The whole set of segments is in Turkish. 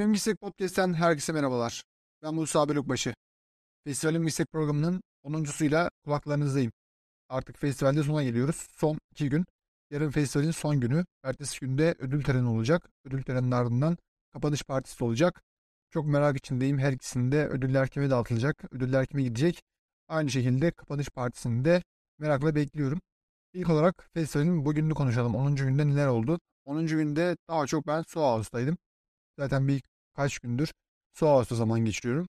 Filmin Misek Podcast'ten herkese merhabalar. Ben Musa Bölükbaşı. Festivalin Misek programının 10.suyla kulaklarınızdayım. Artık festivalde sona geliyoruz. Son iki gün. Yarın festivalin son günü. Ertesi günde ödül töreni olacak. Ödül töreninin ardından kapanış partisi olacak. Çok merak içindeyim. Her ikisinde ödüller kime dağıtılacak, ödüller kime gidecek. Aynı şekilde kapanış partisini de merakla bekliyorum. İlk olarak festivalin bugününü konuşalım. 10. günde neler oldu? 10. günde daha çok ben Su House'daydım. Zaten bir kaç gündür House'da zaman geçiriyorum.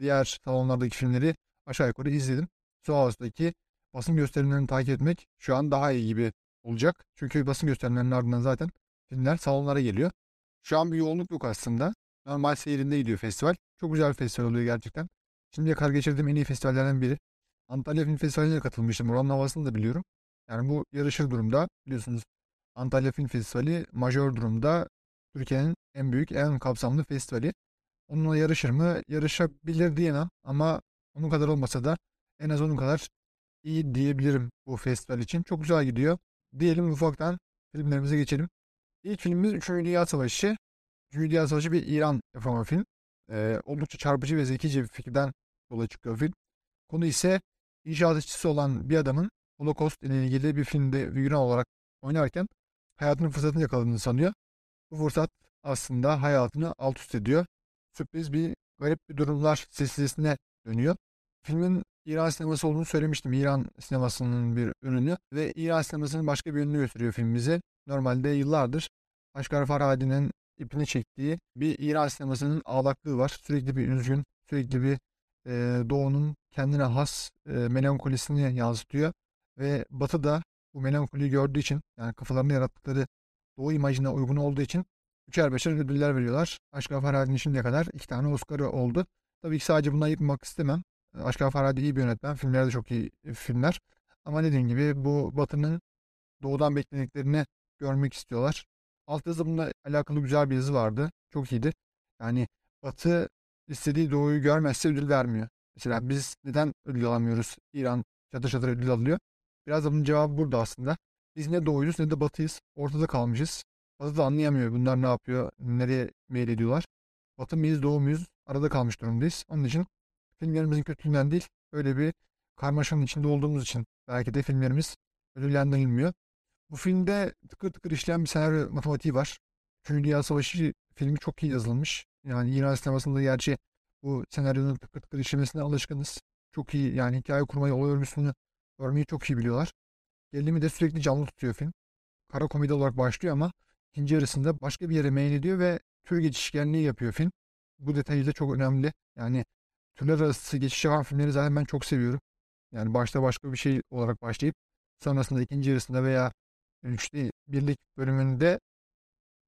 Diğer salonlardaki filmleri aşağı yukarı izledim. Su House'daki basın gösterimlerini takip etmek şu an daha iyi gibi olacak. Çünkü basın gösterimlerinin ardından zaten filmler salonlara geliyor. Şu an bir yoğunluk yok aslında. Normal seyrinde gidiyor festival. Çok güzel bir festival oluyor gerçekten. Şimdiye kadar geçirdiğim en iyi festivallerden biri. Antalya Film Festivali'ne katılmıştım. Oranın havasını da biliyorum. Yani bu yarışır durumda. Biliyorsunuz Antalya Film Festivali majör durumda. Türkiye'nin en büyük, en kapsamlı festivali. Onunla yarışır mı? Yarışabilir diyemem ama onun kadar olmasa da en az onun kadar iyi diyebilirim bu festival için. Çok güzel gidiyor. Diyelim ufaktan filmlerimize geçelim. İlk filmimiz 3. Dünya Savaşı. 3. Dünya Savaşı bir İran yapımı film. Ee, oldukça çarpıcı ve zekice bir fikirden yola çıkıyor film. Konu ise inşaat işçisi olan bir adamın Holocaust ile ilgili bir filmde figüran olarak oynarken hayatının fırsatını yakaladığını sanıyor. Bu fırsat aslında hayatını alt üst ediyor. Sürpriz bir garip bir durumlar silsilesine dönüyor. Filmin İran sineması olduğunu söylemiştim. İran sinemasının bir ürünü ve İran sinemasının başka bir ürünü gösteriyor film bize. Normalde yıllardır Aşkar Farhadi'nin ipini çektiği bir İran sinemasının ağlaklığı var. Sürekli bir üzgün, sürekli bir e, doğunun kendine has e, melankolisini yansıtıyor. Ve Batı da bu melankoliyi gördüğü için yani kafalarını yarattıkları doğu imajına uygun olduğu için üçer beşer ödüller veriyorlar. Aşkar Farhadi'nin şimdiye kadar iki tane Oscar'ı oldu. Tabii ki sadece bundan yıkmak istemem. Aşkar Farhadi iyi bir yönetmen. Filmleri de çok iyi filmler. Ama dediğim gibi bu Batı'nın doğudan beklediklerini görmek istiyorlar. Alt yazı bununla alakalı güzel bir yazı vardı. Çok iyiydi. Yani Batı istediği doğuyu görmezse ödül vermiyor. Mesela biz neden ödül alamıyoruz? İran çatır çatır ödül alıyor. Biraz da bunun cevabı burada aslında. Biz ne doğuyuz ne de batıyız. Ortada kalmışız. Batı da anlayamıyor bunlar ne yapıyor, nereye meyil ediyorlar. Batı mıyız, doğu muyuz? Arada kalmış durumdayız. Onun için filmlerimizin kötülüğünden değil, öyle bir karmaşanın içinde olduğumuz için belki de filmlerimiz ödüllendirilmiyor. Bu filmde tıkır tıkır işleyen bir senaryo matematiği var. Üçüncü Dünya Savaşı filmi çok iyi yazılmış. Yani İran sinemasında gerçi bu senaryonun tıkır tıkır işlemesine alışkınız. Çok iyi yani hikaye kurmayı, olay örgüsünü örmeyi çok iyi biliyorlar. Gerilimi de sürekli canlı tutuyor film. Kara komedi olarak başlıyor ama ikinci yarısında başka bir yere meyil ediyor ve tür geçişkenliği yapıyor film. Bu detayı da çok önemli. Yani türler arası geçiş yapan filmleri zaten ben çok seviyorum. Yani başta başka bir şey olarak başlayıp sonrasında ikinci yarısında veya üçte birlik bölümünde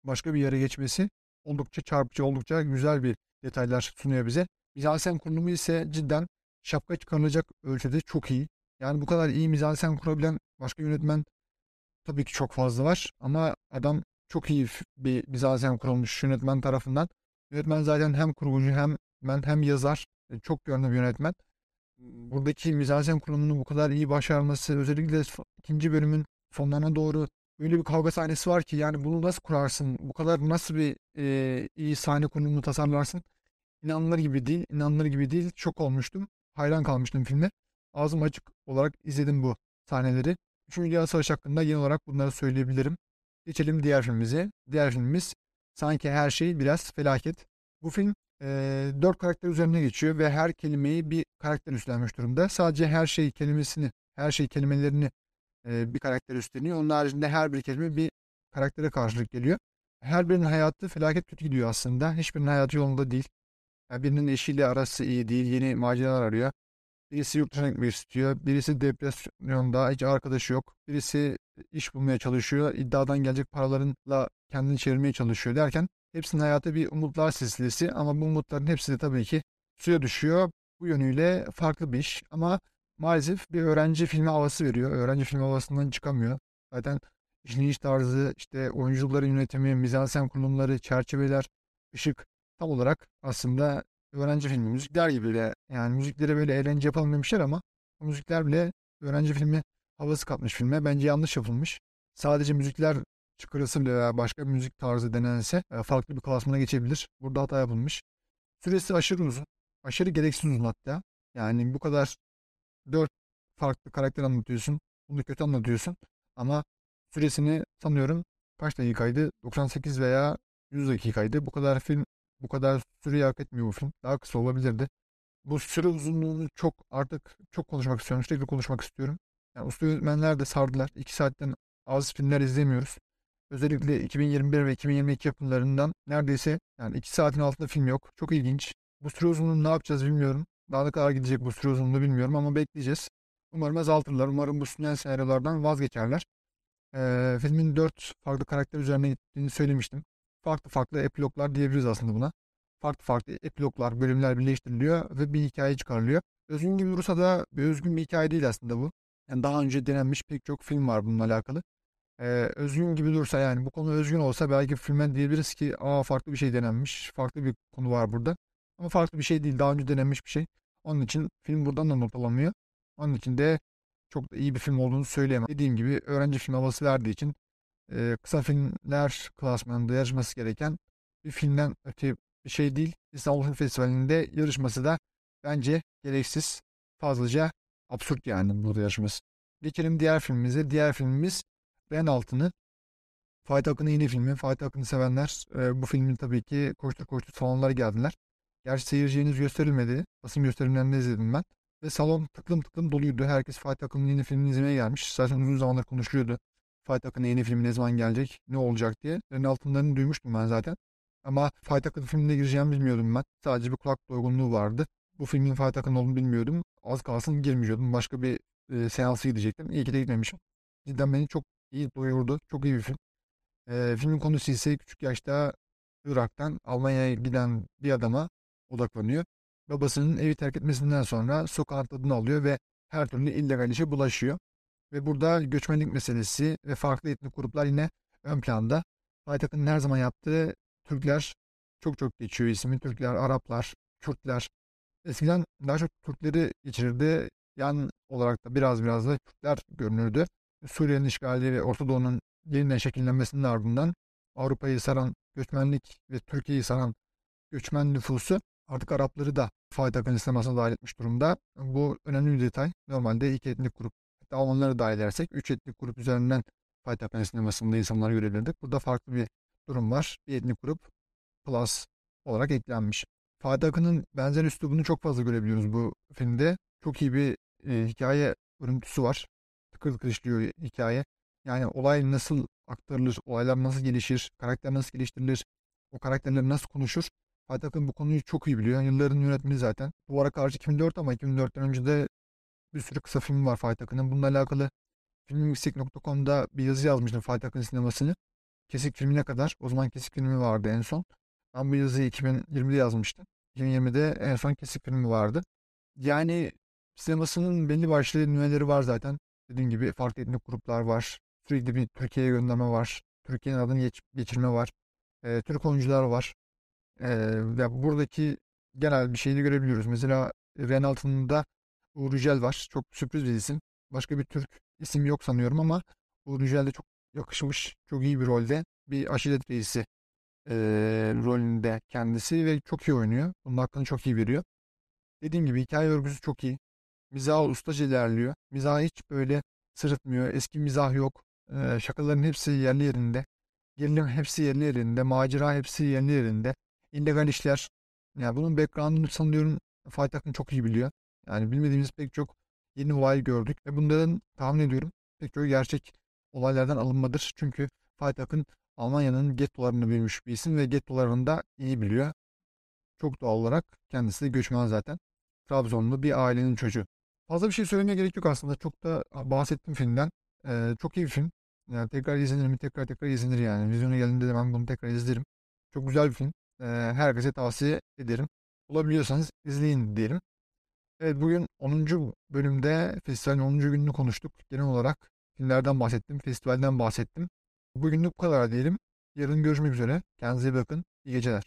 başka bir yere geçmesi oldukça çarpıcı, oldukça güzel bir detaylar sunuyor bize. Mizansen kurulumu ise cidden şapka çıkarılacak ölçüde çok iyi. Yani bu kadar iyi mizansen kurabilen başka yönetmen tabii ki çok fazla var. Ama adam çok iyi bir mizansen kurulmuş yönetmen tarafından. Yönetmen zaten hem kurgucu hem ben hem yazar. E, çok yönlü bir yönetmen. Buradaki mizansen kurulumunu bu kadar iyi başarması özellikle ikinci bölümün sonlarına doğru öyle bir kavga sahnesi var ki yani bunu nasıl kurarsın? Bu kadar nasıl bir e, iyi sahne konumunu tasarlarsın? İnanılır gibi değil. inanılır gibi değil. Çok olmuştum. Hayran kalmıştım filme. Ağzım açık olarak izledim bu sahneleri. Üçüncü Dünya Savaşı hakkında genel olarak bunları söyleyebilirim. Geçelim diğer filmimize. Diğer filmimiz Sanki Her Şey Biraz Felaket. Bu film e, dört karakter üzerine geçiyor ve her kelimeyi bir karakter üstlenmiş durumda. Sadece her şey kelimesini, her şey kelimelerini e, bir karakter üstleniyor. Onun haricinde her bir kelime bir karaktere karşılık geliyor. Her birinin hayatı felaket kötü gidiyor aslında. Hiçbirinin hayatı yolunda değil. Yani birinin eşiyle arası iyi değil. Yeni maceralar arıyor. Birisi yurt dışına gitmek istiyor. Birisi depresyonda hiç arkadaşı yok. Birisi iş bulmaya çalışıyor. İddiadan gelecek paralarınla kendini çevirmeye çalışıyor derken hepsinin hayatı bir umutlar silsilesi ama bu umutların hepsi de tabii ki suya düşüyor. Bu yönüyle farklı bir iş ama maalesef bir öğrenci filmi havası veriyor. Öğrenci filmi havasından çıkamıyor. Zaten işleyiş tarzı, işte oyuncuların yönetimi, mizansen kurulumları, çerçeveler, ışık tam olarak aslında öğrenci filmi. Müzikler gibi bile yani müziklere böyle eğlence yapalım demişler ama o müzikler bile öğrenci filmi havası katmış filme. Bence yanlış yapılmış. Sadece müzikler çıkarısı bile veya başka bir müzik tarzı denense e, farklı bir klasmana geçebilir. Burada hata yapılmış. Süresi aşırı uzun. Aşırı gereksiz uzun hatta. Yani bu kadar dört farklı karakter anlatıyorsun. Bunu kötü anlatıyorsun. Ama süresini sanıyorum kaç dakikaydı? 98 veya 100 dakikaydı. Bu kadar film, bu kadar süreyi hak etmiyor bu film. Daha kısa olabilirdi. Bu süre uzunluğunu çok artık çok konuşmak istiyorum. Sürekli konuşmak istiyorum. Yani usta yönetmenler de sardılar. 2 saatten az filmler izlemiyoruz. Özellikle 2021 ve 2022 yapımlarından neredeyse yani 2 saatin altında film yok. Çok ilginç. Bu süre uzunluğunu ne yapacağız bilmiyorum. Daha ne kadar gidecek bu süre uzunluğu bilmiyorum ama bekleyeceğiz. Umarım azaltırlar. Umarım bu sünen senaryolardan vazgeçerler. Ee, filmin 4 farklı karakter üzerine gittiğini söylemiştim. Farklı farklı epiloglar diyebiliriz aslında buna. Farklı farklı epiloglar, bölümler birleştiriliyor ve bir hikaye çıkarılıyor. Özgün gibi dursa da bir özgün bir hikaye değil aslında bu. Yani daha önce denenmiş pek çok film var bununla alakalı. Ee, özgün gibi dursa yani bu konu özgün olsa belki filmen diyebiliriz ki aa farklı bir şey denenmiş. Farklı bir konu var burada. Ama farklı bir şey değil. Daha önce denenmiş bir şey. Onun için film buradan da not alamıyor. Onun için de çok da iyi bir film olduğunu söyleyemem. Dediğim gibi öğrenci film havası verdiği için e, kısa filmler klasmanında yarışması gereken bir filmden öte bir şey değil. İstanbul Film Festivali'nde yarışması da bence gereksiz, fazlaca absürt yani burada yarışması. Geçelim diğer filmimize. Diğer filmimiz Ben Altını. Fatih Akın'ın yeni filmi. Fatih Akın'ı sevenler e, bu filmin tabii ki koştur koştur salonlara geldiler. Gerçi seyirciye henüz gösterilmedi. Basın gösterimlerinde izledim ben. Ve salon tıklım tıklım doluydu. Herkes Fatih Akın'ın yeni filmini izlemeye gelmiş. Zaten uzun zamandır konuşuluyordu. Fatih Akın'ın yeni filmi ne zaman gelecek, ne olacak diye. Ren altınlarını duymuştum ben zaten. Ama Fatih Akın filmine gireceğimi bilmiyordum ben. Sadece bir kulak doygunluğu vardı. Bu filmin Fatih Akın olduğunu bilmiyordum. Az kalsın girmiyordum. Başka bir e, seansı gidecektim. İyi ki de gitmemişim. Cidden beni çok iyi doyurdu. Çok iyi bir film. E, filmin konusu ise küçük yaşta Irak'tan Almanya'ya giden bir adama odaklanıyor. Babasının evi terk etmesinden sonra sokağın tadını alıyor ve her türlü illegal işe bulaşıyor. Ve burada göçmenlik meselesi ve farklı etnik gruplar yine ön planda. Payitaht'ın her zaman yaptığı Türkler çok çok geçiyor ismi. Türkler, Araplar, Kürtler. Eskiden daha çok Türkleri geçirirdi. Yan olarak da biraz biraz da Kürtler görünürdü. Suriye'nin işgali ve Orta Doğu'nun yeniden şekillenmesinin ardından Avrupa'yı saran göçmenlik ve Türkiye'yi saran göçmen nüfusu artık Arapları da Fatih Akın dahil etmiş durumda. Bu önemli bir detay. Normalde iki etnik grup, hatta Almanları dahil edersek üç etnik grup üzerinden Fatih Akın sinemasında insanlar görebilirdik. Burada farklı bir durum var. Bir etnik grup plus olarak eklenmiş. Fatih Akın'ın benzer üslubunu çok fazla görebiliyoruz bu filmde. Çok iyi bir e, hikaye örüntüsü var. Tıkır tıkır işliyor hikaye. Yani olay nasıl aktarılır, olaylar nasıl gelişir, karakter nasıl geliştirilir, o karakterler nasıl konuşur Fatih Akın bu konuyu çok iyi biliyor. Yılların yönetmeni zaten. Duvara karşı 2004 ama 2004'ten önce de bir sürü kısa film var Fatih Akın'ın. Bununla alakalı filmyüksek.com'da bir yazı yazmıştım Fatih Akın sinemasını. Kesik filmine kadar. O zaman kesik filmi vardı en son. Ben bu yazıyı 2020'de yazmıştım. 2020'de en son kesik filmi vardı. Yani sinemasının belli başlı nüveleri var zaten. Dediğim gibi farklı etnik gruplar var. Sürekli bir Türkiye'ye gönderme var. Türkiye'nin adını geç, geçirme var. Ee, Türk oyuncular var. Ee, ve buradaki genel bir şeyi görebiliyoruz. Mesela Renalt'ın da Uğur Yücel var. Çok sürpriz bir isim. Başka bir Türk isim yok sanıyorum ama Uğur Yücel de çok yakışmış. Çok iyi bir rolde. Bir aşiret reisi e, rolünde kendisi ve çok iyi oynuyor. Bunun hakkını çok iyi veriyor. Dediğim gibi hikaye örgüsü çok iyi. Mizah ustaca ilerliyor. Mizah hiç böyle sırıtmıyor. Eski mizah yok. E, şakaların hepsi yerli yerinde. Gerilim hepsi yerli yerinde. Macera hepsi yerli yerinde illegal işler. Yani bunun background'ını sanıyorum Fatih Akın çok iyi biliyor. Yani bilmediğimiz pek çok yeni olay gördük ve bunların tahmin ediyorum pek çok gerçek olaylardan alınmadır. Çünkü Fatih Akın Almanya'nın gettolarını büyümüş bir isim ve gettolarını da iyi biliyor. Çok doğal olarak kendisi de göçmen zaten. Trabzonlu bir ailenin çocuğu. Fazla bir şey söylemeye gerek yok aslında. Çok da bahsettim filmden. Ee, çok iyi bir film. Yani tekrar izlenir mi? Tekrar tekrar izlenir yani. Vizyona geldiğinde de ben bunu tekrar izlerim. Çok güzel bir film herkese tavsiye ederim. Bulabiliyorsanız izleyin diyelim. Evet bugün 10. bölümde festivalin 10. gününü konuştuk. Genel olarak filmlerden bahsettim, festivalden bahsettim. Bugünlük bu kadar diyelim. Yarın görüşmek üzere. Kendinize iyi bakın. İyi geceler.